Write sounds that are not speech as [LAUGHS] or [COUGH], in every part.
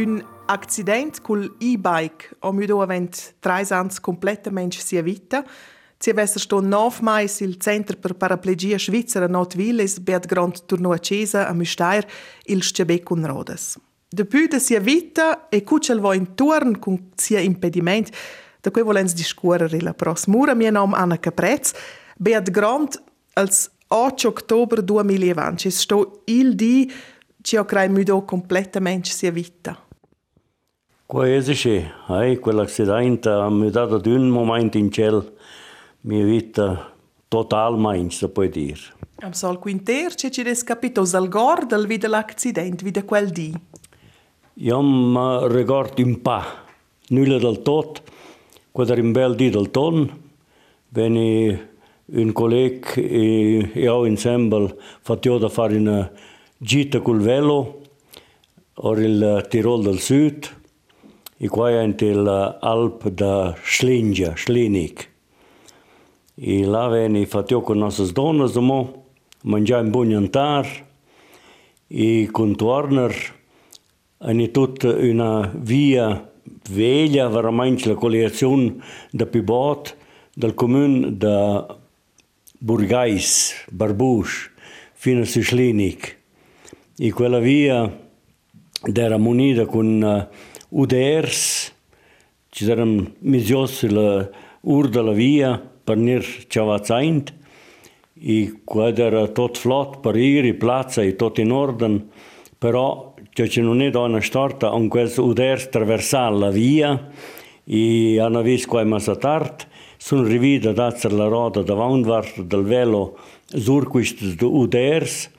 Un accident col e-bike ha mi avent tre anni completamente sia vita. Si avesse sto 9 mai il Centro per Paraplegia Svizzera Notville es beat grand turno a Cesa a Müstair il Scebec con Rodas. Depuis de sia vita e cucel vo in turn con sia impediment, da cui volens discuorere la prossima ora, mia nom Anna Caprez, beat grand als 8 ottobre 2020. Sto il di ci ho creato completamente sia vita. Sì, hai quell'accidente mi ha dato di un momento in cielo mia vita totalmente, si può dire. Am sol quinter ci ci des capito dal gor del vide l'accidente, vide quel di. Io mi ricordo un po', nulla del tot, quando era un bel di del ton, venne un collega e io insieme fatto da fare una gita col velo, ora il Tirol del Sud, Ich war till Alp da Schlinja, Schlinik. I laveni fatiocul nostru zdonă zumo, mângeam buni în tar, i contoarner, ani tot una via veglia, veramente la collezione da Pibot, dal comune da Burgais, Barbush, fino a Sislinic. E quella via era munita con uh, UDRs, ci sarem mizios la ur de la via per nir ciavazzaint, i quad era tot flot per ir i plazza e tot in orden, però cioè che non è da una storta on quels uders traversar la via e hanno visto qua ma sa tard sun rivida da la roda davantwart del velo sur quist uders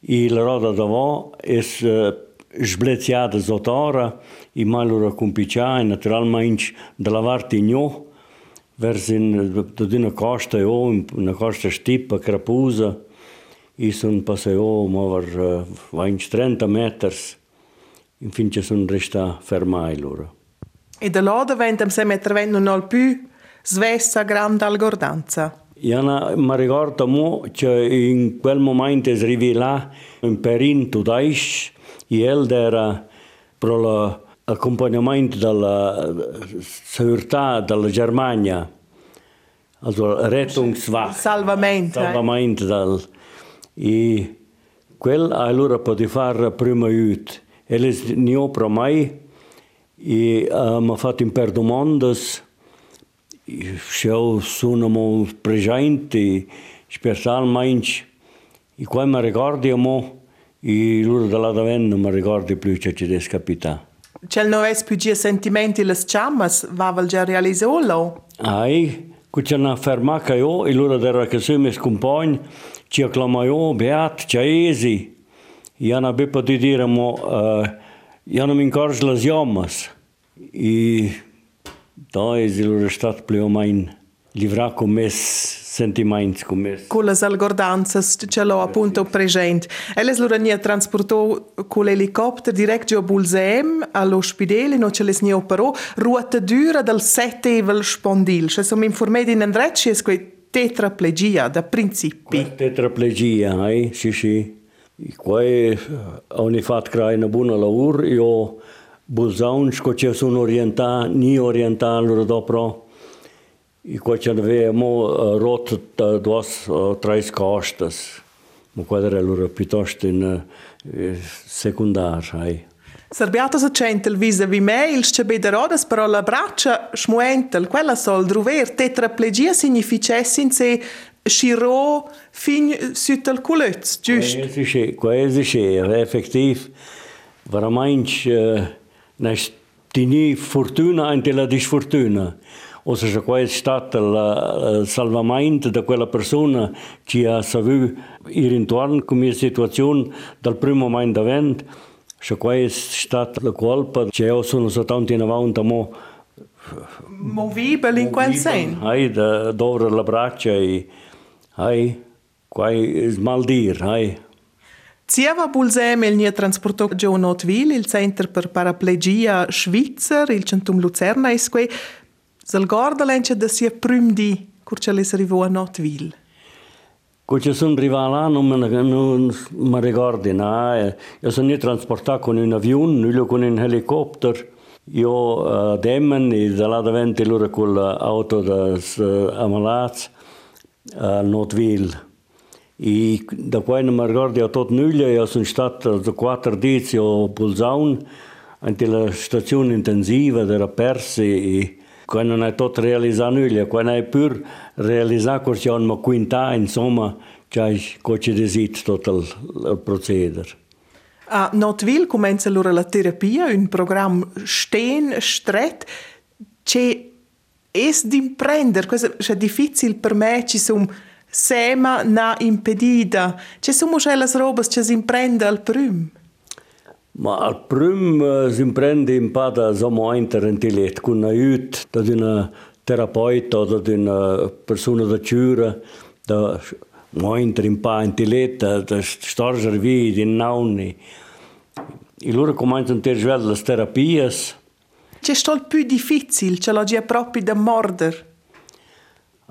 e la roda davant es uh, sbleziata sottora e mai loro compiccia e naturalmente dalla parte in verso una costa e una costa stippa, crapusa e sono passato over uh, 30 metri finché sono restato fermai loro. E da là diventa se mettere non più svessa grande algordanza? Jana mi ricordo mo che in quel momento si rivela un perin tudaisch el era per l'accompagnamento della segurità della Germania, also Rettungswacht. Salvamento. Salvamento. Dal, e quel allora poteva fare prima aiuto. El è non mai e uh, mi ha fatto un per domandas eu sono presente, specialmente, e quando mi ricordo mo, e loro dalla davanti non mi ricordo più che ci è capitato. C'è non è più già sentimenti le chiamas, va a già realizzarlo? Ai, c'è una fermata io, e loro era che se mi scompagni, ci acclamano, beat, c'è esi. E hanno beppa di dire, mo, uh, io non mi incorgo le chiamas. E Da è lo stat più o meno livrar con mes sentimenti con le algordanzas ce l'ho appunto presente. Elles lo rania trasportò con l'elicottero diretto a Bulzem all'ospedale, non ce les ne operò, ruota dura dal settevel spondil. Cioè sono informati in andrecci e sque tetraplegia da principi. Tetraplegia, eh? sì sì. Qua ho fatto una buona lavoro, io Bulzauns, che sono orientati, ni orientati loro dopo, I ko qenë vejemu rotët të dosë trajsë ka ashtës, më kodere lurë pitoshtin sekundar, haj. Serbiatos centel vise vi me il scebede rodas però la braccia schmuentel, quella sol druver tetraplegia significa sinse sciro fin sütel kulöts just quasi che quasi che effektiv veramente uh, nas tini fortuna ante la disfortuna O se qua è stato il salvamento di quella persona che ha saputo ir intorno come situazione dal primo momento avanti, se qua è stata la colpa che io sono soltanto in avanti mo movibile in quel senso. Hai da dove la braccia e hai qua è smaldir, hai Zieva Bulsem il nia transporto Joe Notville, il Center per Paraplegia Svizzer, il centrum Lucerna e sque. Zal gorda lence da sia prim di, curce les arrivò a Notville. Quando sono arrivato là non mi ricordo, no? io sono trasportato con un avione, non con un elicottero. Io ad Emmen e da là davanti loro con l'auto da ammalati a Notville. E da quando mi ricordo a tutto nulla, io sono stato da quattro dieci a Pulsaun, nella stazione intensiva, era persa e non è tutto realizzato nulla, quando è pur realizzato corsi hanno quinta, insomma, c'è cosa desidera tutto il, il procedere. A Notville comincia allora la terapia, un programma sten, stretto, che è di prendere, questo è difficile per me, ci sono sema na impedida. Ci sono quelle robe che si imprende al primo? Ma prüm eh, sin prendi impada somma interrentilet, kun aiut da d'una terapeuta o da d'una eh, persona da eh, cura, da mointer impa intilet, da, da storger vi din nauni. E loro cominciano a ter las terapias. C'è stol più difficile, c'è la gia proprio da morder.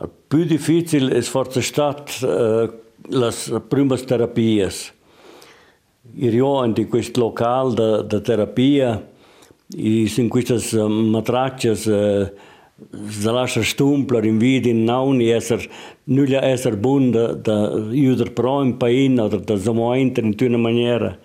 Il più difficile è forse stat uh, las primas terapias prime terapie. Io in questo locale di terapia, in queste matracce, uh, si lascia stumpler in vita in nauni essere nulla essere buon da, da aiutare però un paese o da zamointer in una maniera.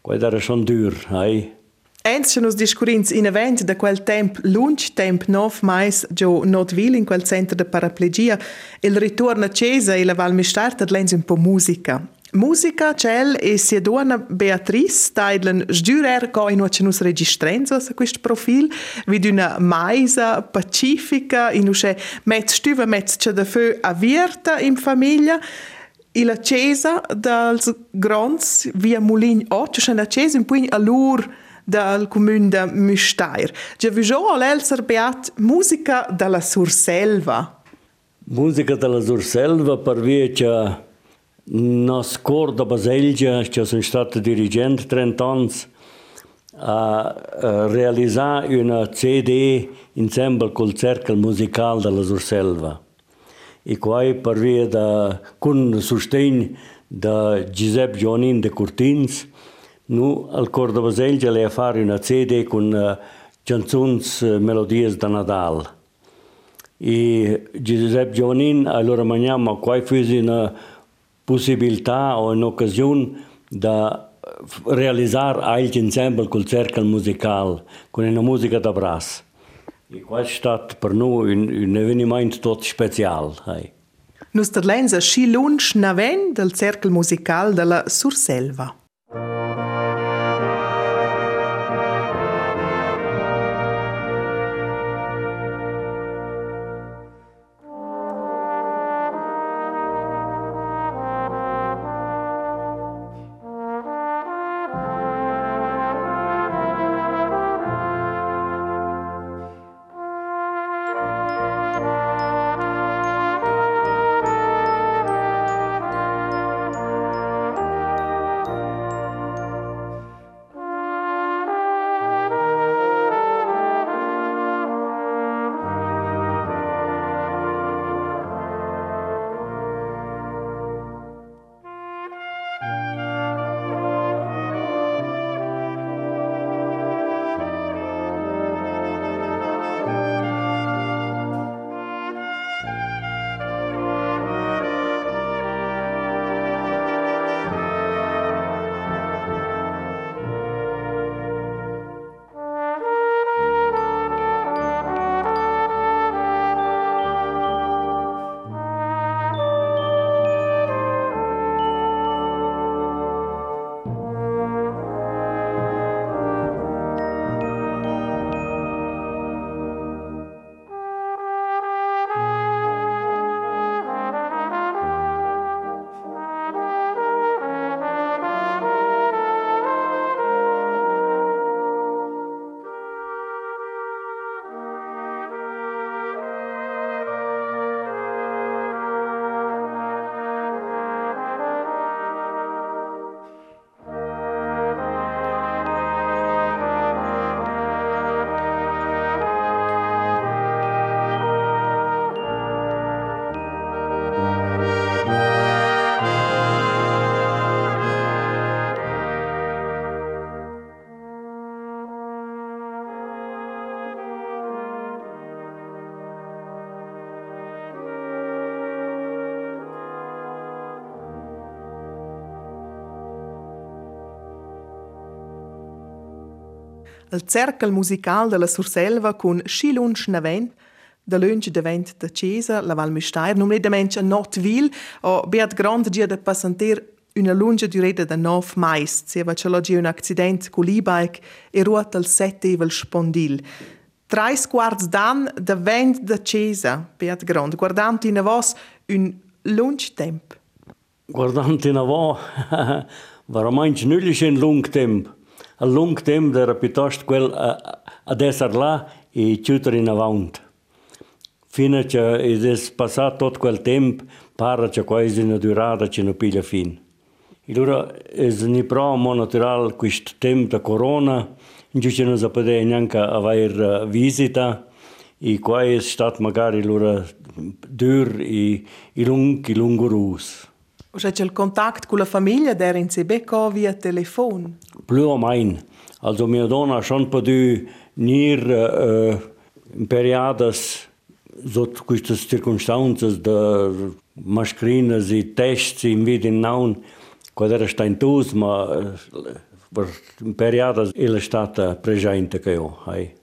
Questo era schon dur, eh? Ens nos discurins in event da quel temp lunch temp nov mais jo Notville in quel centro de paraplegia il ritorno a Cesa e la Val Mistarta lens un po' musica. Musica cel e sia donna Beatrice taidlen sdurer co in uce nus registrenzo a questo profil vid una maisa pacifica in usce metz stuva metz c'è da fö avierta in famiglia e la Cesa dals Grons via Mulin 8 c'è una Cesa in pugn all'ur dal comune de Müstair. Già vi già l'elser beat musica dalla Surselva. Musica dalla Surselva per via che Nas Córdobas Elja, que es un estat dirigent, 30 anys, a e, realitzar una CD insieme col cercle musical de la Surselva. I quai per via de, cun sosteny de Giuseppe Joanin de Cortins, nu al Córdobas Elja li a fare una CD con uh, cançons, uh, melodies de Nadal. I Giuseppe Joanin, allora maniamo, quai fusi una possibilità o un'occasione da realizzare anche insieme col cercle musicale, con una musica da brass. E questo è stato per noi un, un avvenimento tutto speciale. Hey. Nostra lenza sci lunch naven del cercle musicale della Surselva. Il cercle musical della Surselva con Schilunsch Navent, da lunch davent da Cesa, la Val Müstair, mensch a Notville, o beat grand dia da passanter una lunga durata da nov mais, se va c'è un accident con l'e-bike e ruota il sette vel spondil. Tre quarts d'an da vent da Cesa, beat grand, guardant in a vos un lunch temp. Guardant [LAUGHS] in a vo, veramente nullisch un lung. lung timp de repitoști cu el adesar la i ciuturi navaunt. Fine ce i des pasat tot quel timp, para ce coisi ne no durada ce ne no piglia fin. E allora es ni pro mo natural quist temp da corona, giù ce non sapede neanche aver eh, visita, i quai è stat magari allora dur i, i lung, i lungurus. Och så contact cu la familjen där in se via telefon. Blöa mein. Alltså min dona schon på du nir eh, în perioada zot quistas circunstanzas da mascrinas e testes in vid in naun quod era sta in tus ma eh, per periodas ele stata prejainte que eu hai.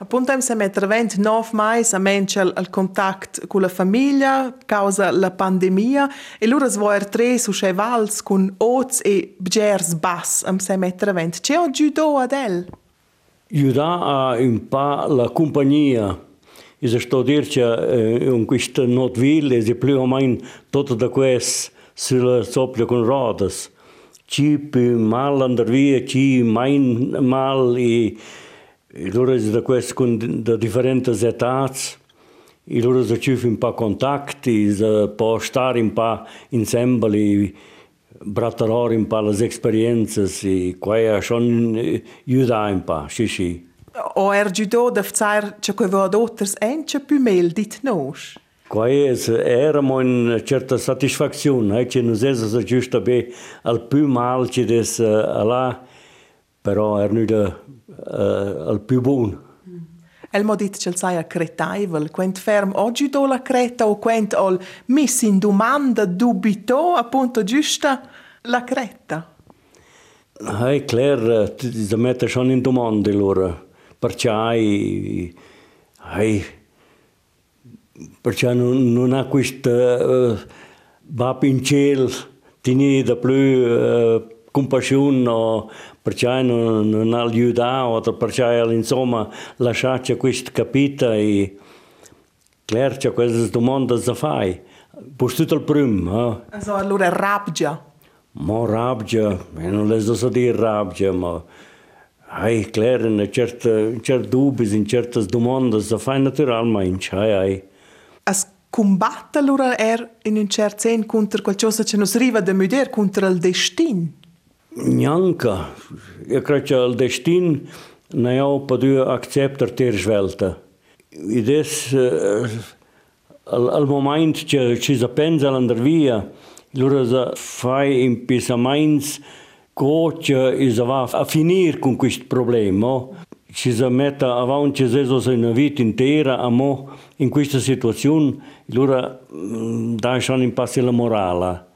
Appunto, se mettere 29 mai a mentre il contatto con la famiglia causa la pandemia e loro svoer tre su chevals con oz e bgers bass am se mettere 20. C'è un judo ad el? Aiuta a un po' la compagnia e se sto a dire che in questa notville è più o meno tutto da questo sulla soppia con rodas. Ci più mal andare via, ci mai mal e ilurës dhe kues kun dhe diferentës etats, ilurës dhe qyfin pa kontakti, dhe po shtarin pa insembali, bratërorin pa lëz eksperiencës, i kuaja shon judajnë pa, shishi. O er gjydo dhe fëcar që kuj vëdotës enë që pëmel ditë nësh? Kuaja e erë mojnë qërtë satisfakcion, e që në zezës dhe gjyshtë të be alë pëmalë që desë ala però er nuda uh, al più buon. El mo dit che sai a cretaivel, quent ferm oggi do la creta o quent ol miss in domanda dubito appunto giusta la creta. Hai Claire, ti mette schon in domanda loro. Perché hai hai perché non, non ha questa uh, va in cielo, tieni da più uh, compassione o perché non, non ha aiutato, perché insomma lasciato questo capito e certo queste domande si fa. Per tutto il primo. Eh? Also, allora rabbia. Ma rabbia, non le so dire rabbia, ma hai chiaro, in certi, dubbi, in certe domande si fa naturalmente. Hai, hai. As combatte allora er in un certo senso contro qualcosa che non si arriva da vedere, contro il destino? Njanka, jag kratja aldestin, när jag på du accepterar tersvälta. I dess eh, al, al moment che ci zapenza l'andarvia, lura za fai in pisa mainz coce e za va a finir con quist problema. Ci za metta avanti zeso se una vita intera a mo in questa situazione, lura mm, da schon in passi la morala.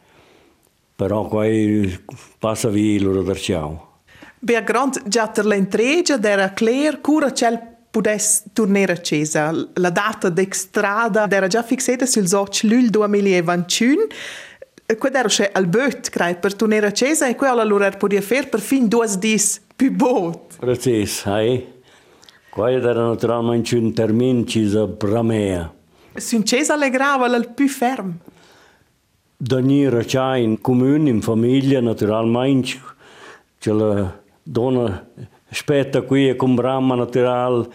Però poi passa via loro da ciao. Per grand già per l'entregia era chiaro cura c'è potesse tornare a Cesa. La data d'extrada era già fissata sul 8 luglio 2021. Quello era c'è al bot, per tornare a Cesa e quello allora podia fare per fin due dis più bot. Preciso, eh? Quello era naturalmente un termine che si bramea. Sun Cesa allegrava il più fermo. dënjë në komunë, në familje, në të rallë majnë që, që lë donë shpetë të kuj e kumbrama në të rallë,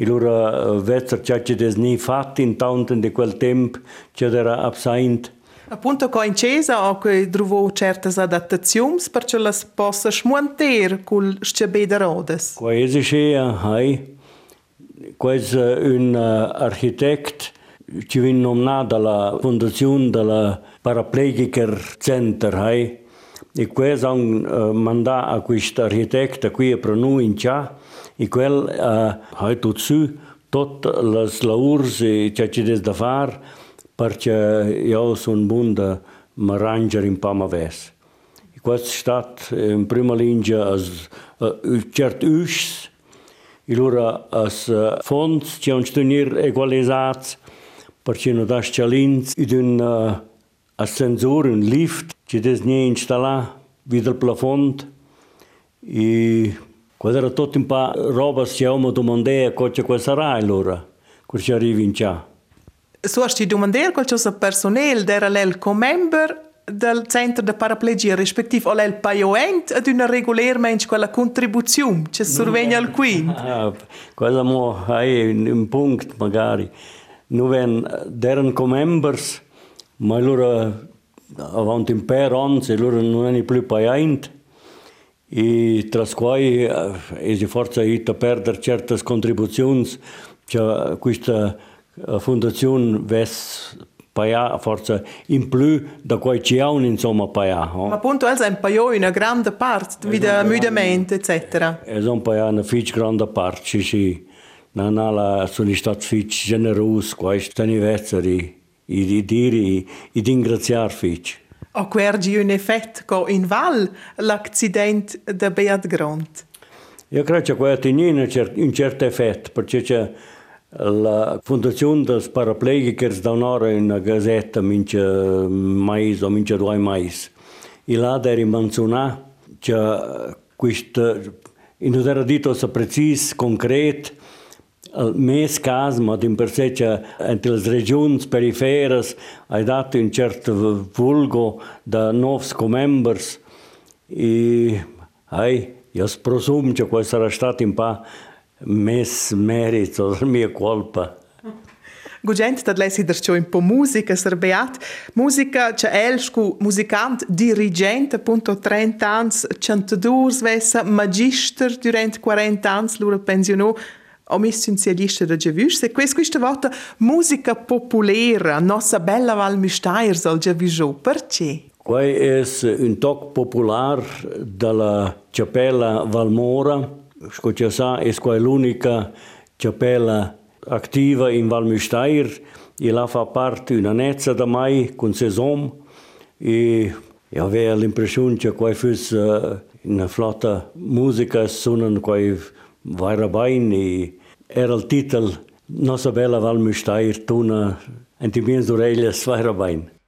ilura vetër që që desni fatin taunten di quel temp që dera absaint. Appunto co in cesa o che druvo certas adattazions per che las possa smonter cul scebeda rodes. Quasi sia hai quasi un architekt që vinë nomnada la fondacion de la Paraplegiker Center, hai, e quel ha uh, manda a questa architecta qui a pranu în cia, e cu el, uh, hai tot su, tot las laurs e ce ci des da far, perché io sono buon da m'arrangiare in pama ves. E quel stat în prima linea as uh, cert usce, e lura as uh, fonds, c'è un stunir equalizzati, perché da scalins ed un ascensore, un lift che desne installare via il plafond e quando era tutto un po' roba si hanno domandato cosa sarà allora, quando ci arrivi in ciò. So hast du domandato qualcosa personale era l'el comember del centro de paraplegia, respektiv o l'el paioent ad una regolarmente quella contribuzione che survegna [LAUGHS] al qui. Ah, quello hai un punto magari. Nu ven deren comembers, ma loro avanti un per anni, e loro non è più paioent. E tras quai è si forza a perdere certe contribuzioni, cioè questa fondazione ves paia forza in più da quai ci ha insomma paia. Ma appunto elsa un paio una grande parte, vida mudamento, eccetera. È un paia una fic grande parte, sì, sì. Non alla sono stato fic generoso questo anniversario di, di dire e di ringraziare fic. O quergi un effetto co in val l'accidente de Beat Grant? Io credo che questo ha un certo effetto, perché la fondazione dei parapleghici da un'ora in una gazzetta mince mais o mince due mais. E là era menzionato che questo, in un era detto preciso, concreto, Mēs casmot impersecia entre las regiuns periferas ai dat un cert vulgo da novs comembers. E ai eu prosum che quel sarà stato in pa mes merito la mia colpa. Gugent tad lesi der in po musica serbeat, musica che elsku musicant dirigente appunto 30 ans, 102 vessa magister durant 40 ans, lura pensionò omisssionzialista da Gevusch. E questa, questa volta musica popolera, nossa bella Val Müstair, sol Gevuscho. Perché? Quai es un toc popular dalla Cappella Valmora. Scotia sa, es quai l'unica cappella activa in Val Müstair. E là fa parte una nezza da mai con ses. E io avevo l'impressione che quai fosse... Uh, una flotta musica suonan quai vaira bain e era il titolo Non so bella Valmestair, tuna, antimiens d'orelles, vai rabain.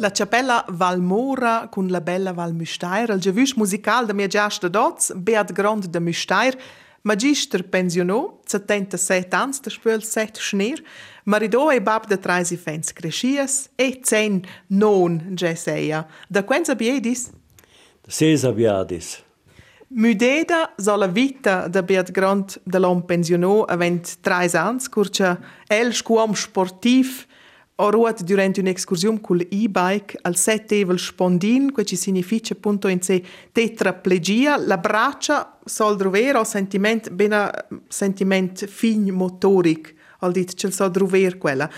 La Ciapella Valmora con la bella Val Müstair, il giavusch musical da mia giasta dots, Beat Grond de Müstair, Magister pensionò, 77 anni, da spöl set schneer, maridò e bab de traisi fens crescias, e cen non geseia. Da quenza biedis? Ses abiadis. Müdeda so la vita da Beat Grond de l'om pensionò avent trais ans, curcia el scuom sportiv, ho ruot durant un'excursiun col e-bike al settevel spondin, che ci significa appunto in sé tetraplegia, la braccia sol drover o sentiment, bena sentiment fin motoric, al dit c'è sol drover quella.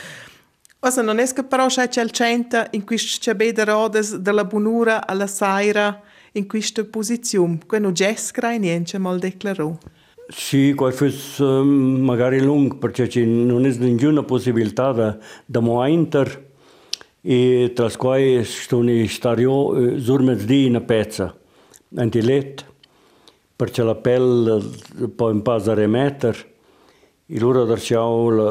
Osa non che però c'è il centa in quist c'è beda rodes della bunura alla saira in questa posizione, che non e niente mal declarò. Sí, cuál fue magari lung, porque si no es ninguna posibilidad de moainter i tras quai stuni stario zurmet di në peca, antilet, për që la pel po in pazar e meter, i lura dërqau la,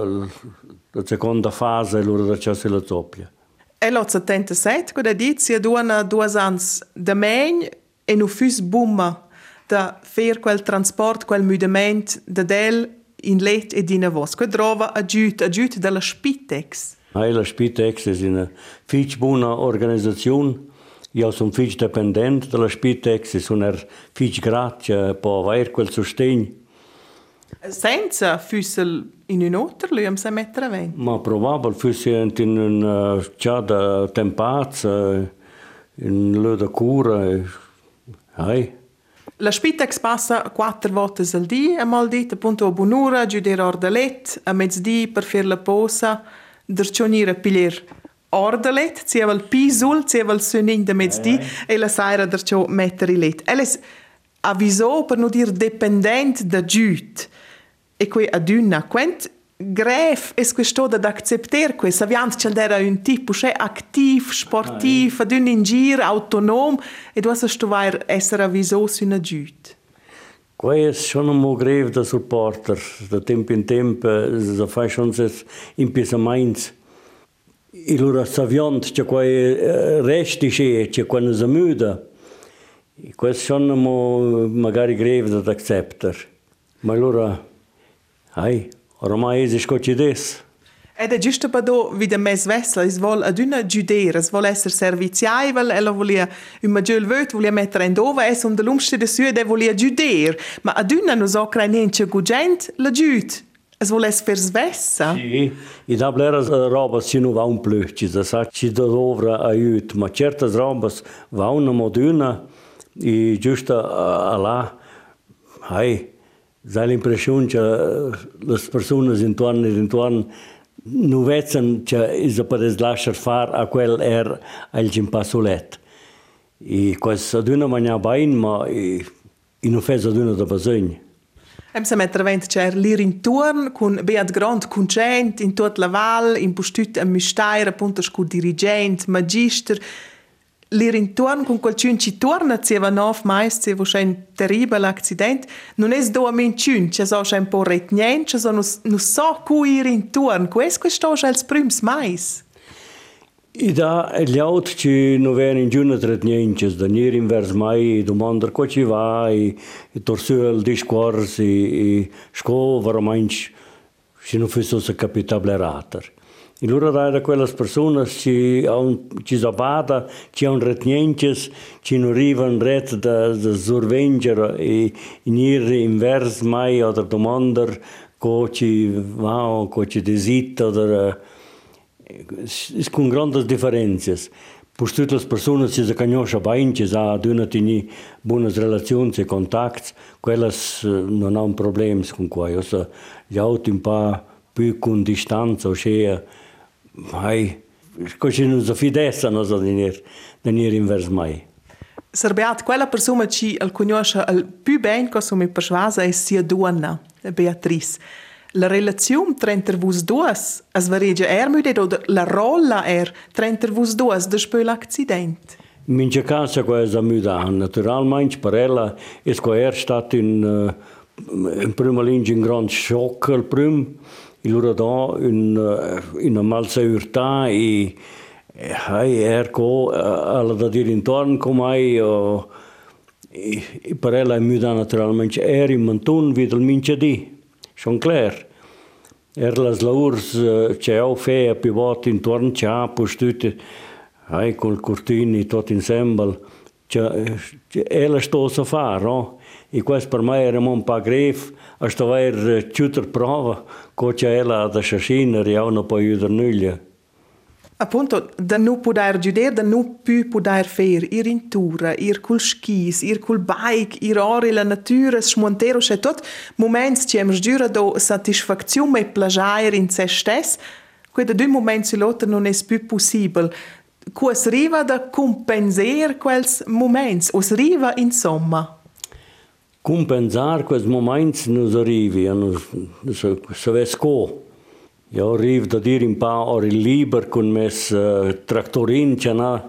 la seconda fase, i lura dërqau si la zoppia. E lo të tentë sejtë, këtë ditë, si e duan duas ans dëmenjë e në fysë bumë da fer quel transport, quel movimento da del in let e dina vos. Quel trova aiut, aiut della Spitex. Hey, la Spitex è una fitch buona organizzazione. Io sono fitch dipendente della Spitex sono fitch grazie per avere quel sostegno. Senza fosse in un altro, am se mettere avanti. Ma probabile fosse in un uh, tempazza, in un da cura. Hey. La Spitex passa quattro volte al dì, a mal dit, appunto a buon'ora, giudere ordelet, a mezzodì per fare la posa, dercionire a pigliare ordelet, sia il pisul, sia il suonin di mezzodì, eh, eh. e la sera dercio mettere let. Elle avvisò, per non dire dipendente, da giud. E qui a dunna, quent gref es questo ad acceptare che Saviant c'era un tipo che attivo, sportivo, ad ah, ja. un in giro, autonomo e tu stai essere avvisato su una giuta. Quai sono mo greve da supporter, da tempo in tempo, da eh, fai schon ses in pisa mainz. I lura saviant, c'è quai e, eh, resti c'è, c'è quai ne zamüda. Quai sono mo magari greve da accepter. Ma lura, ai, Ormai es concides. Ed è giusto per do vide mes vessel, es vol ad una giudera, es vol esser serviziaivel, ella volia un maggior vöt, volia mettere in dove, es um de lumste sue, ed volia giuder, ma ad una non so crai niente gugent, la giud. Es vol es fers vessa. Sì, i da blera roba si nu va un plöci, da sa ci da dovra aiut, ma certas robas va una moduna, e giusto a, a là, hai, Dà l'impressione che le persone intorno e intorno non vedono che si può lasciare fare a quel er al gimpassolet. E questo è una maniera bene, ma non fa una da bisogno. Em se metter vent c'er lir in turn con beat grand concent in tut la val in postut a mistair appunto scu dirigent magister l'intorno con quel cun ci torna se va nof mais se vo schein terribile accident non es do amen cun che so schein po retnien che so nu so cu ir intorno quest questo als prims mais I da e gli aut që në venin gjynë të rëtë njënë që zdo njëri në verës maj, i du mandër ko që i va, i, i tërsyel di shkuarës, i, i shko vërëmajnë që në fësu së kapita bleratër. Y luego da con las personas que ci sabata, que han retenientes, que no arriban ret de, de survenger y, e, y nir invers mai o de demander co ci va o co ci desit o de... Es con grandes diferencias. Pues todas las personas que se conosce bien, que sa d'una tini buenas relaciones y e contacts, quellas e, no han problemas con quai. O sea, ja un pa più con distanza o sea, mai, così si fidessa non so venire, venire in vers mai. Serbeat, quella persona che al conosce al più bene cosa mi persuasa è sia donna, Beatrice. La relazione tra vos due, as varegia er müde oder la rolla er tra vos due dopo l'accidente? Mince casa questa muda, naturalmente per ella è er stato in, uh, in prima linea un grande shock al primo, il loro da in, in una malseurtà e Hai er co alla da dir intorno come hai o e per ella è muda naturalmente er in mantun vid il mince di. Klar. Er las laurs c'è au fe a pivot intorno c'ha postute hai col cortini tot insieme. C'è ella sto a fare, no? E questo per me era un po' është të vajrë qytër prava, ko që e la dhe shëshinë rjavë në po jyder nëllë. Appunto, da nu pudair giuder, da nu pü pudair fer, ir in tura, ir cul skis, ir cul bike, ir ori la natura, smuantero, e tot, moments që em sgjyra do satisfakciun me plajair in se stes, quei da dui moments i lotter non es pü possibel. Quas riva da compenser quels moments, os riva insomma. compensar quels moments nos arrivi, se, se ves co. Jo arrivo da dire un pa ori liber con mes uh, traktorin che na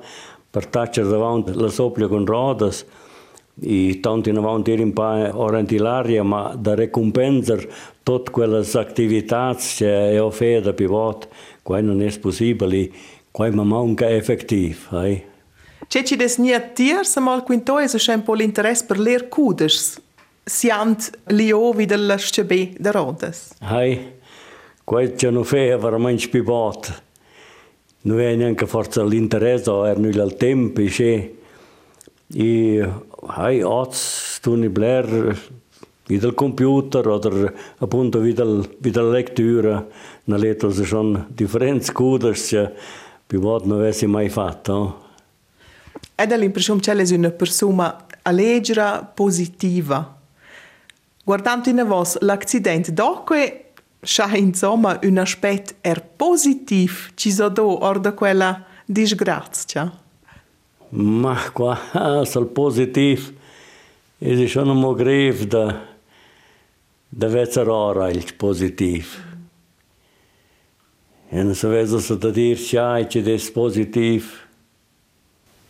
per da davanti la soplia con rodas i tanti in avanti dire un pa oranti l'aria ma da recompensar tot quelles activitats che è offerta pivot, quai non è possibile, quai ma manca effettiv, hai? Eh? C'è ci des nia tier sa mal quinto e so un po' l'interesse per ler cuders siant lio vi della scebe da rodas hai Questo non fa veramente bot. Non è neanche forse l'interesse, è non il tempo, e hai oz, tu ne bler, via il computer o appunto via la lettura, una lettera sono differenti cose che più volte non avessi mai fatto. È l'impressione che è una persona allegra, positiva. Guardando in voi l'accidente, dopo Scha insomma un aspetto er positivo ci so do orda quella disgrazia. Ma qua [LAUGHS] sul positivo è schon un po' grave da da ora il positivo. E non so se da dir c'è che des positivo.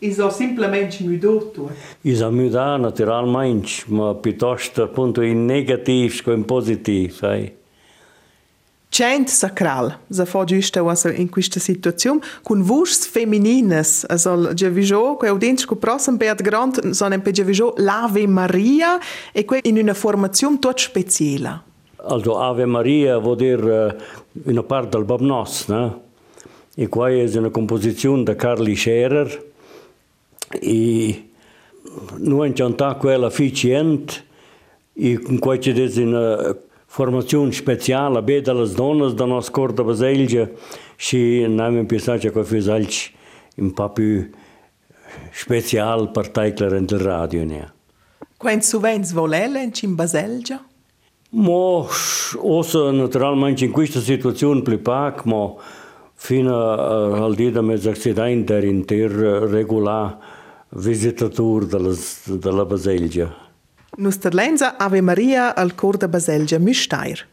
Iso semplicemente mudato. Iso mudato naturalmente, ma piuttosto appunto in negativo che in positivo, sai. Cent sacral, za fa giusto also in questa situazione, con vurs femminines, also già viso, che udens co prossim beat grand, sono pe già viso l'Ave Maria e que in una formazione tot speciale. Also Ave Maria vuol dire uh, una parte del Babnos, no? E qua è una composizione da Carly Scherer e noi abbiamo quella efficiente e con qua c'è una formazione speciale beh dalle donne da nostra corda baselgia și n-am pensat che fosse altri un po' più special per taiclare in radio. Ne. Quando suvens volele in baselgia? Ma, osa naturalmente in questa situazione più pac, ma fino al dia del accidente era visitatur de, les, de la Baselgia. Nuster lenza Ave Maria al cor de Baselgia Müsteir.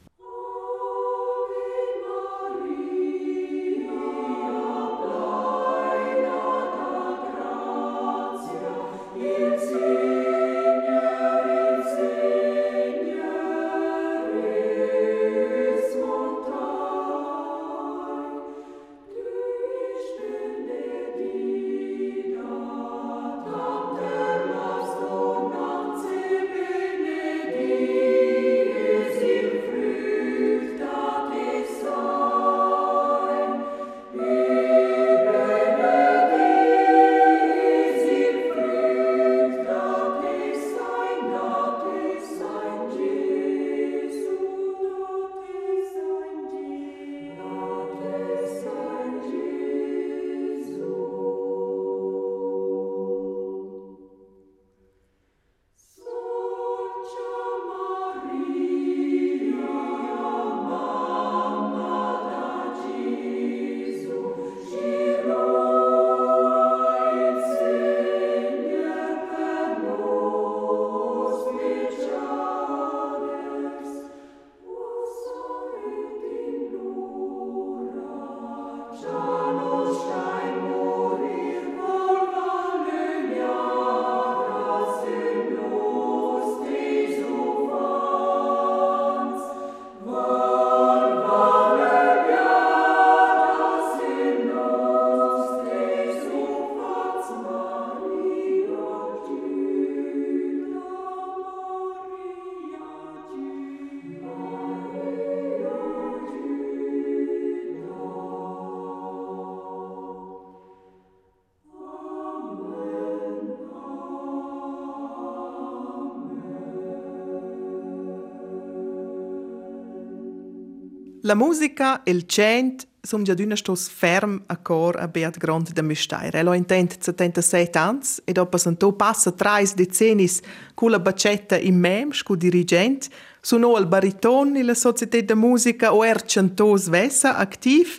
La musica e il cent sono già d'una stos ferm a cor a Beat Grond de Müstair. Elo intent 77 ans e dopo santo passa trais decennis cu la bacetta in mem, scu dirigent, suonò al bariton in la Società de Musica o er cantos vessa activ,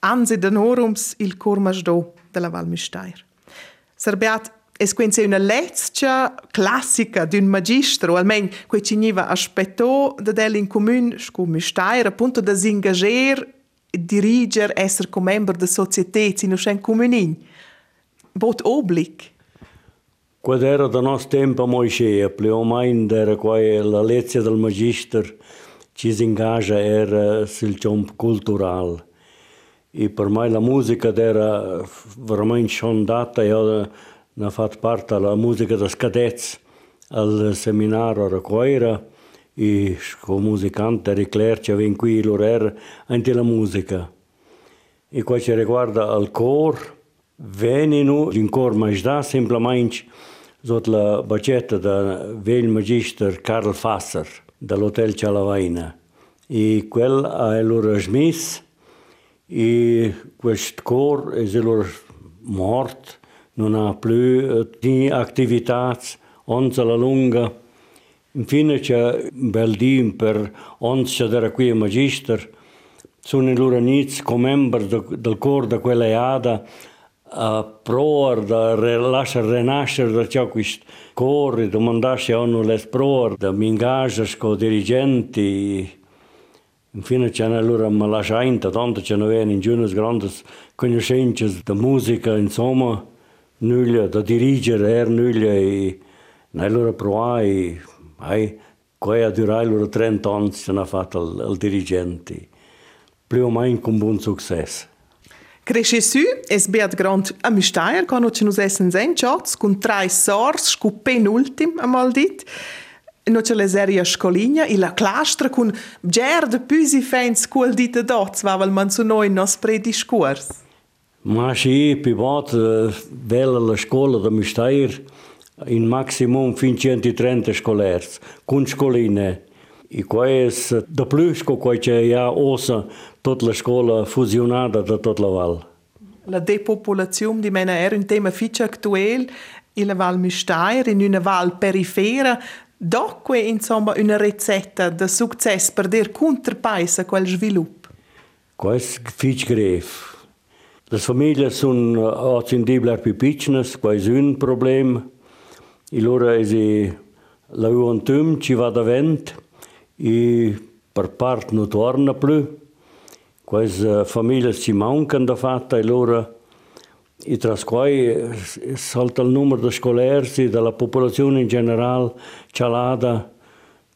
anzi danorums il cor masdo della Val Müstair. Serbeat Es quindi è una lezione classica di un magistro, almeno che ci veniva da del in comune, come stare, appunto, da ingaggiare, dirigere, essere come membro da società, in un comune. Bot oblic. Quando era da nosso tempo a Moisés, pleu mais era qual a lezione del magistro ci si engaja era sul campo cultural. E per me la musica era veramente sondata, era ne-a fat parte la muzică de scadeți al seminarul Răcoira și cu muzicant Ericler ce vin cu ilurer anti la muzică. E cu ce riguarda al cor, veninu din cor mai șda, simplemente zot la bacetă de vel magister Karl Fasser de l'hotel Cialavaina. E quel a elor smis, e quest cor e zelor mort, non ha più attività, onza la lunga, Infine c'è un bel dim per ons c'è qui a magister, sono in loro inizi come membro del coro da quella eada a proar da lasciare rinascere da ciò questo coro, domandarsi a uno le proar, da mingagia con dirigenti. Infine c'è allora ma lasciainta, tanto ce ne in giorni grandi conoscenze da musica, insomma, nulla da dirigere, er nulla e allora provai Hai, quei a durai loro 30 anni se n'ha fatto il, dirigente. Più o meno con buon successo. Cresce su, es beat grand a Müsteier, quando ci nos essen sen schatz, con tre sors, scu penultim, amal dit. No c'è la serie scoligna, e la clastra con ger de püsi fens quel dit dots, va val man su noi nos prediscurs. Mas aí, pivote, vela la escola da Misteir, in maximum 530 escolers, com escoline. E quais de plus com quais já ouça toda a escola fusionada de toda a val. La depopolazione di Mena era un tema molto attuale in la Val Müstair, in una Val perifera, Docque, insomma, una ricetta di successo per dar contrapasso a quel sviluppo? Questo è grave. Le famiglie sono attendibili più piccole, questo è un problema. I loro è la juventum ci va davant e per parte non torna più. Queste famiglie ci mancano da fatta e loro e tra cui salta il numero di scolersi della popolazione in generale cialata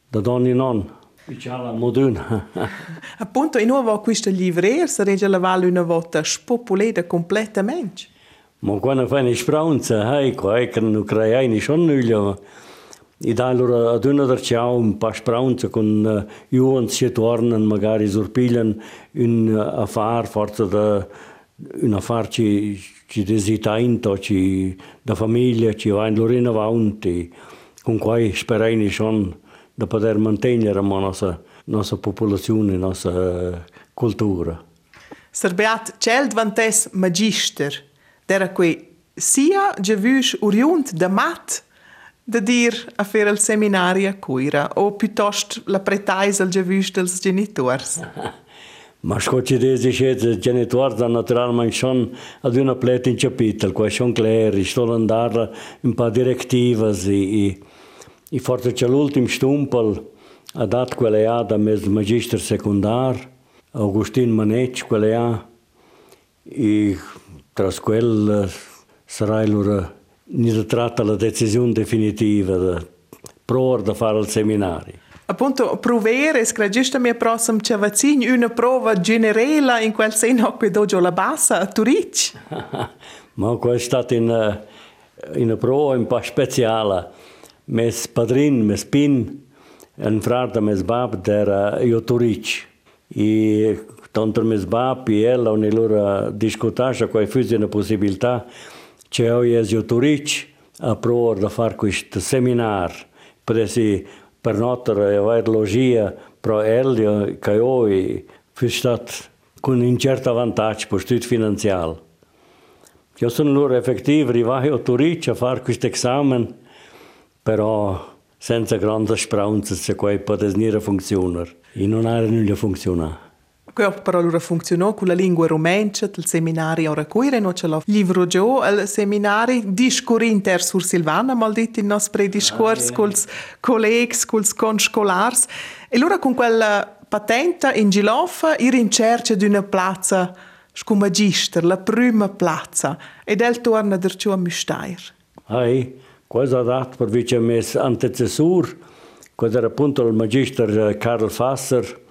da donne non. Ciala moderna. [LAUGHS] Appunto, in nuovo questo livrer sarebbe la valle una volta spopolata completamente. Ma quando fai una speranza, ecco, ecco, non crei ni schon nulla. E da allora ad una ciao un po' speranza con uh, io si tornano magari sorpigliano un uh, affar forse da un affar ci ci desitainto ci da famiglia ci va in lorena avanti con cui sperai schon da poter mantenere la nostra nostra popolazione, la nostra uh, cultura. Serbeat cel vantes magister Dera qui sia giavus oriunt da mat da dir a fare il seminario a cuira o piuttosto la pretaisa al giavus dels genitors? [LAUGHS] Ma scocci desi scese genitori da naturalmente schon ad una pleta in capitel, qua schon cleri, sto andare un po' direttivas e, I fortëqëllultim shtumpël, adat queleia da mes magistër secundar, Augustin Mëneq queleia, i tras quel sarajlurë një të tratta la decizion definitiva dhe pror dhe farë lë seminari. Appunto, provere, scragista mi prossimo c'è vaccino, una prova generale in quel senso che dojo la bassa a Turic. [LAUGHS] Ma questa è stata una, una prova un po' speciale. mes padrín, mes pin, en frarda mes bab dera eh, Jotorić. I tanto mes bab i ela oni lura discutașa cu ai fuzione posibilità ce eu ies Jotorić a eh, e proor da far quist seminar, presi per notra e vair logia pro el ca eu i fui stat cu un incert avantaj po studiu finanțial. Eu sunt lor efectiv rivai Jotorić a far quist examen però senza grande speranza se poi potesse funzionare. E non ha nulla funzionato. Che però allora funzionò con la lingua romancia, il seminario ora cuire, non ce l'ho. Livro giù, il seminario discorri inter sur Silvana, mal detto il nostro prediscorso ah, con i colleghi, con i conscolars. E allora con quella patente in Gilofa, ir in cerca di una piazza come magister, la prima piazza, ed el torna derciò a Müstair. Ai, cosa ha dato per vice mes antecessor, quando era appunto il magister Karl Fasser,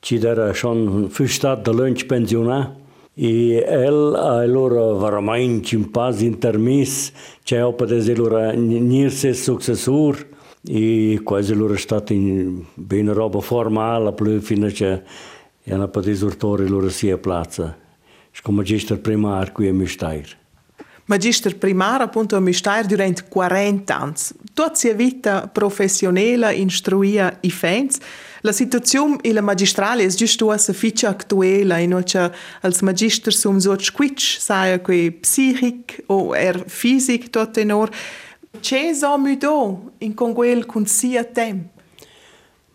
ci era schon fustat da lunch pensionat e el a loro veramente un pas intermis c'è opa des loro nirse successor e quasi loro stato in bene roba formale più fino a che hanno potuto urtare loro sia piazza come magister primar qui a Müstair. Magister primar appunto a Müstair durante 40 anni. Tutta sua vita professionale istruia i fans La situazione e la magistrale è giusto a ficha attuale, in cui als magister sono so squitch, sai che psichic o er fisic tot in or. C'è so mudo in con quel con sia tempo?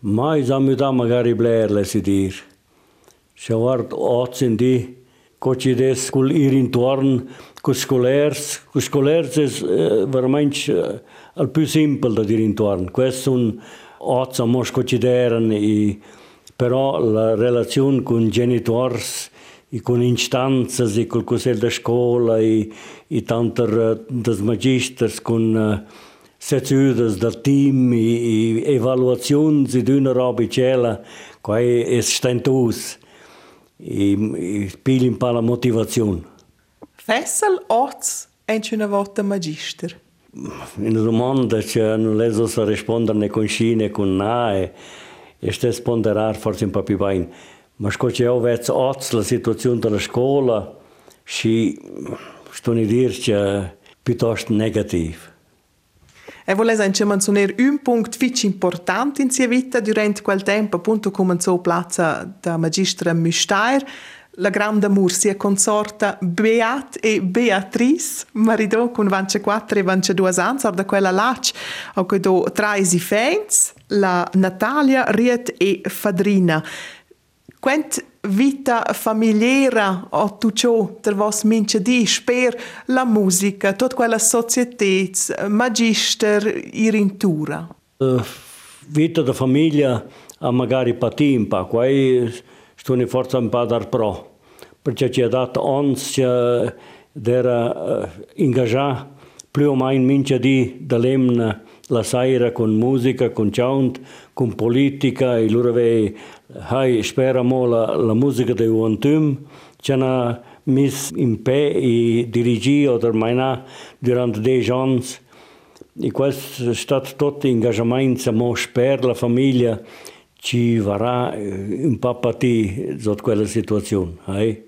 Mai so mudo magari blerle si dir. Se guard ozin di cocides cul irintuorn, cu scolers, cu scolers es uh, veramente al più simple da dirintuorn. Questo un ozza mos cocideren i però la relazione cu genitors i cu instanzas i col cosel da scola i i tanter das magisters con uh, seziudas da team i, i evaluazioni di una roba cela quai es stentus. i, i pilin para motivacion. Thessel ots e që në votë magjishtër. Në domanda që në lezo sa responder në konshine, kun nae, ishte sponderar forcin pa pivain. Më shko që jo vetë ots lë situacion të në shkolla, shi shtu një dirë që pitosht negativë. E voleva anche menzionare un punto molto importante in sua vita durante quel tempo, appunto come in piazza da magistra Müstair, la grande Mursia consorta Beat e Beatrice, marido con 24 e 22 anni, da quella lac, ho che do traisi fens, la Natalia Riet e Fadrina. Quant vita familiare o tu ciò per vos mince di per la musica, tutta quella società, magister, irintura? Uh, vita da famiglia a magari patimpa, quai stune forza un po' dar pro, perché ci ha dato ons che era uh, ingaggiato più o meno mince di dall'emna la sera con musica, con chant, con politica e loro ve hai speramo la, la musica di Uantum ci hanno messo in pe e dirigi o mai durante dei anni e questo è stato tutto ingaggiamento per la famiglia ci varrà un po' patì sotto quella situazione. Eh?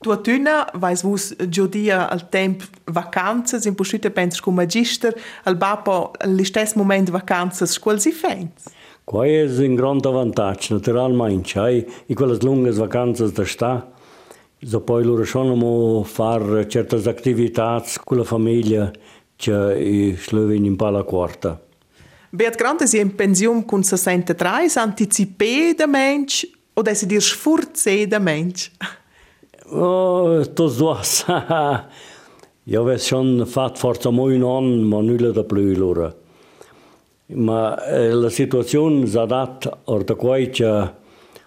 Tu tuna vais vus giodia al temp vacanzas in posciute pensi come magister al bapo all'istess moment vacanzas quals i fens. Qual é um grande vantagem, naturalmente, aí, e aquelas longas vacanças da está, depois loro sono fare certas atividades com a família que e slöwen in pala quarta. Beat Grant ist in Pension mit 63, antizipiert der Mensch oder ist dir schwurzet der Mensch? Oh, das war's. [LAUGHS] ja, wir schon fast vor zum neuen Jahren, man nülle der Blühe, Lore. Ma eh, la situaziun zadat ortaquai che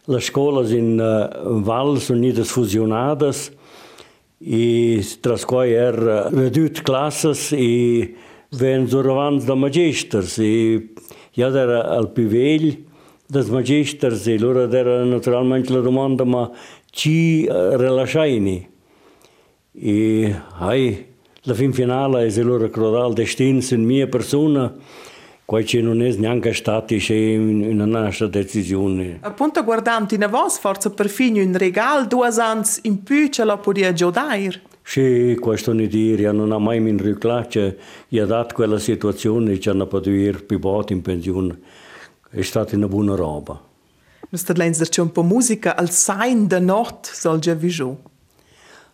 la scolas in eh, Val sun nidas fusionadas e trasquai er eh, redut classes e ven zuravans da magisters i ja der al pivell des magisters e lura der naturalmente la domanda ma ci relaxaini e hai la fin finala e se lura crodal destin sin mia persona Ci non è neanche stato una nostra decisione. Appunto guardando in voi, forse perfino un regalo, due anni in più ce la podia giocare. Sì, questo non dire, non ha mai mi riclace, gli ha dato quella situazione che hanno potuto ir più in pensione. È stata una buona roba. Nus tadlens der un po musica al Sein de Not soll già vigiu.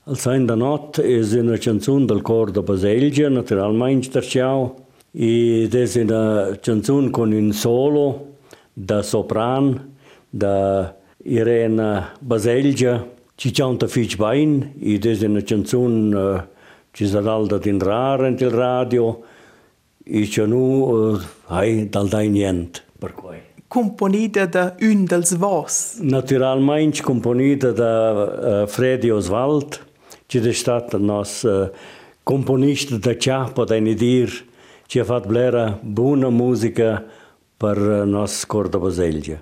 Al Sein de Not es una canzun del cor de Baselgia, naturalmente ciao. y desde la canción con un solo da sopran da Irena Baselgia ci canta fich bain y desde la canción uh, ci sarà da din raren til radio i që nu uh, hai dal da niente per cui componita da un dels vos naturalmente componita da uh, Freddy Oswald ci de stat nos uh, componist da ciapa po da ni dir Tinha fatto blera boa música para nós cordobaselha.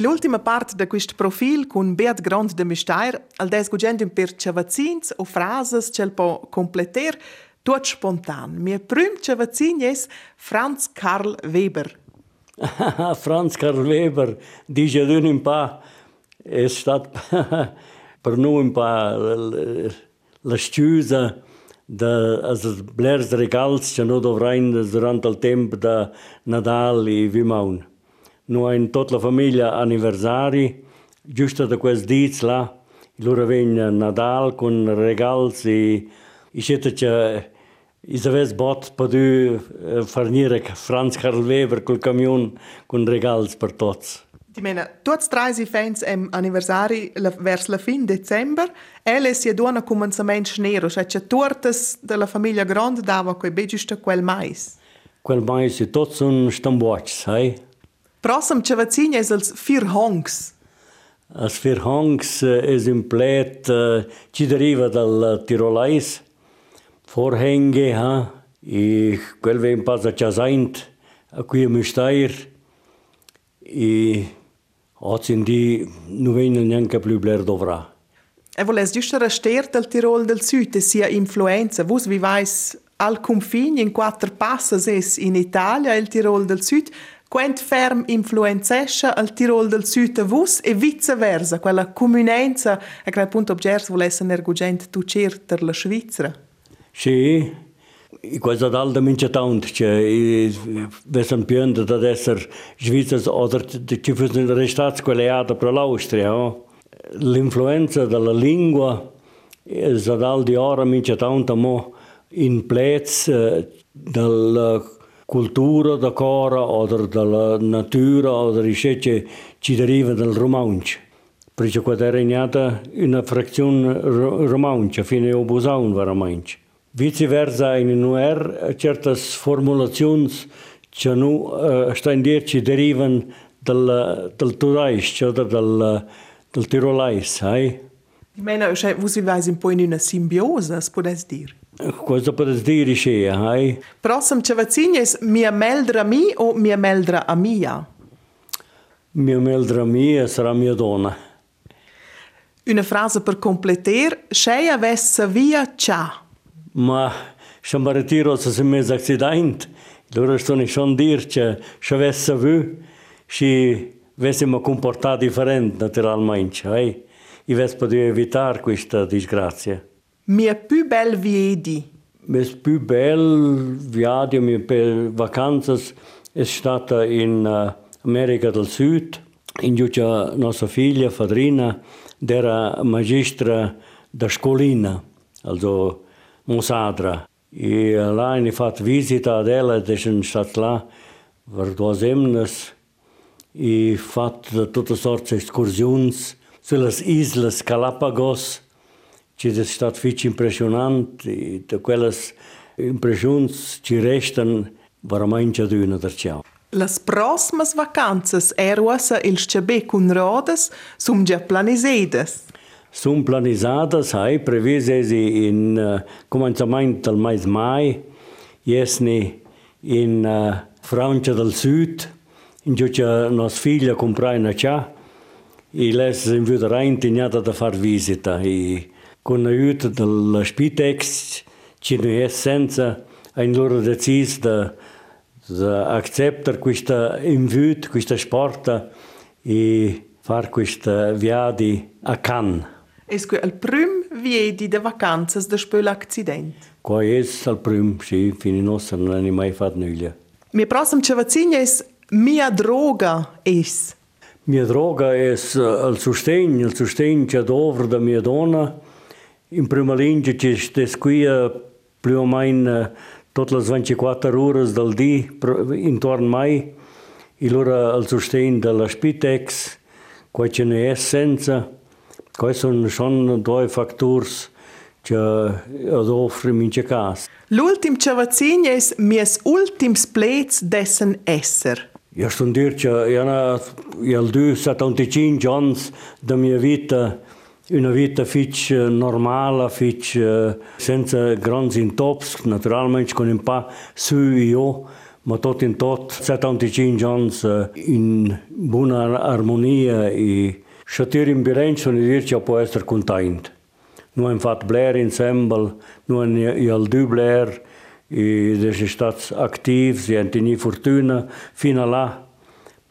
l'ultima parte da questo profil con Beat Grand de Mistair, al des gugend per cavazzins o frases che po completer, tot spontan. Mia prüm cavazzin es Franz Karl Weber. [LAUGHS] Franz Karl Weber, dice d'un un pa, è stato [LAUGHS] per noi un pa la sciusa, de, els blers regals que no dovrain durant el temps de Nadal i Vimaun. Noi in tutta la famiglia anniversari, giusto da quel diz là, loro vengono Nadal con regali e i siete che i avesse bot per fornire Franz Karl Weber col camion con regali per tutti. Ti mena, tutti tre i fans am anniversari la, verso la fin dicember, e si duona commencement schnero, cioè c'è tortes della famiglia grande dava quei begiusto quel mais. Quel mais e tutti sono stambuoci, sai? Prossem cevacin es als vier hongs. Als vier hongs es un plet uh, ci deriva dal Tirolais. Vorhänge, ha, e quel ven passa ciasaint a qui a Müstair. e oggi in non vengono neanche più bler dovrà. E voles giusto restare del Tirol del Sud e sia influenza. Vos vivais al confine in quattro passes in Italia e il Tirol del Sud. Quant ferm influenzesce al Tirol del Sud a vos e viceversa, quella comunenza a quel punto obgers volesse nergugent tu certer la Svizzera? Sì, Cosa d'alda mince tant, che vessan piönda ad esser Svizzers oder ci fossero restats quelle per l'Austria. Oh? L'influenza della lingua è dal di ora mince tant mo in plez eh, dalla cultura da cora o dalla natura o da che ci deriva dal romanzo. Perché qua è regnata una frazione romanza, fine obusaun veramente. Viceversa in UR certe formulazioni che nu uh, stan dir ci derivano dal, dal Turais, cioè dal, dal Tirolais, hai? Mena, cioè, voi vivete un po' in una simbiosa, potete dire? Cosa coisa para dizer e ai. Próximo chavacinhas, minha meldra mi ou minha meldra a minha? Minha meldra minha será minha dona. Uma frase para completar, cheia vessa via tja. Ma, se mi ritiro se sem mes accident, allora sto ne schon dir che se avesse vu, si avessimo comportato differente naturalmente, ai. E avessimo potuto evitare questa disgrazia. Mi è più bel viedi. Mi è più bel viaggio, per vacanze è stata in uh, America del Sud, in cui nostra figlia, padrina, era magistra da scolina, also Musadra. I là ne fat visita ad ella, deșin stat là, per duas emnes, e fat tutte sorte excursions sulle islas Galapagos, ci è stato fici impressionante, e da quelle impressioni ci restano veramente ad una del ciao. Las prossimas vacanzas eruasa ils cebè cun rodas sum già planisedes. Sunt planizadas, hai previsi in uh, començament del mes mai, jesni in uh, Francia del Sud, in cui nos figlia comprai una cià, e les inviuderà intignata da far visita. E con l'aiuto del Spitex, ci ne è senza, ein loro decis da, da acceptar questa invito, questa sporta e far questa viadi a Cannes. Esque il prim viedi de vacanzas de spöl accident. Qua es al prim, sì, fini nostra non hai mai fatto nulla. Mi prossim cevacigna es mia droga es. Mia droga es uh, il sostegno, il sostegno che dovre da mia donna. Imprimalinde te scuia pliu mai eh, tot las 24 horas del di intorno mai e lura al sustain de la Spitex quai ce ne eh, es senza quai son schon due factors che ad offre in ce cas. L'ultim ce vaccine es mies ultims plets dessen esser. Ja stundir che jana jel du 75 ans da mia vita una vita fitch normale, fitch senza grandi intops, naturalmente con un po' su io, ma tutto in tutto 75 anni in buona armonia e Schatir in bilancio ne dir che può essere contento. Noi abbiamo fatto Blair insieme, noi abbiamo due Blair, e sono stati attivi, si hanno tenuto fortuna fino a là,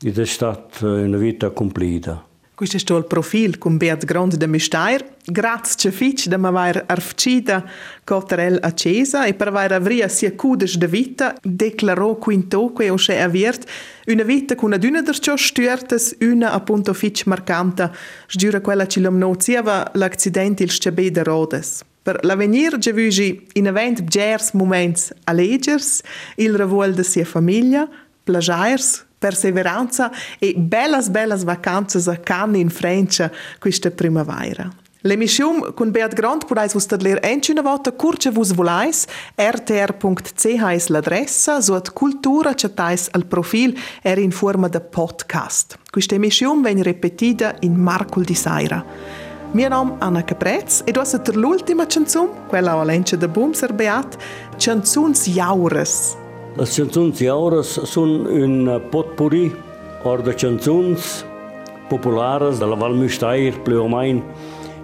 ed è stata vita completa. Questo è il profilo con Beat Grande de Mistair. Grazie fitch da m'aver arfcida cotrel accesa e per aver avria sia cudes de vita declarò quinto que o che aviert una vita con aduna der ciò stürtes una appunto fitch marcanta sgiura quella ci l'omnoziava l'accidente il scebe de rodes. Per l'avenir ge vugi in event gers moments allegers il revuol de sia famiglia, plagiars, perseveranza e bellas bellas vacanze a Cannes in Francia questa primavera. L'emissione con Beat Grant podais vos tadler enci una volta curce vos volais, rtr.ch es l'adressa, suat cultura chatais al profil er in forma de podcast. Questa emissione ven repetida in Marcul di Saira. Mio nome è Anna Caprez e dosa ter l'ultima canzone, quella a Valencia de Bumser Beat, Canzuns Jaures. Chanzuns jauras sun un potpuri or de chanzuns popularas de la Val Müstair, plus o mai,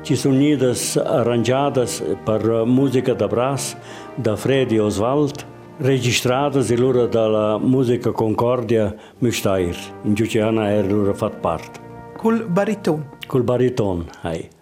ci sunt unidas, arranjadas par muzica de brass de Freddy Oswald, registradas e de la muzica Concordia Müstair, in giuce ana er lura fat part. Cul bariton. Cul bariton, hai.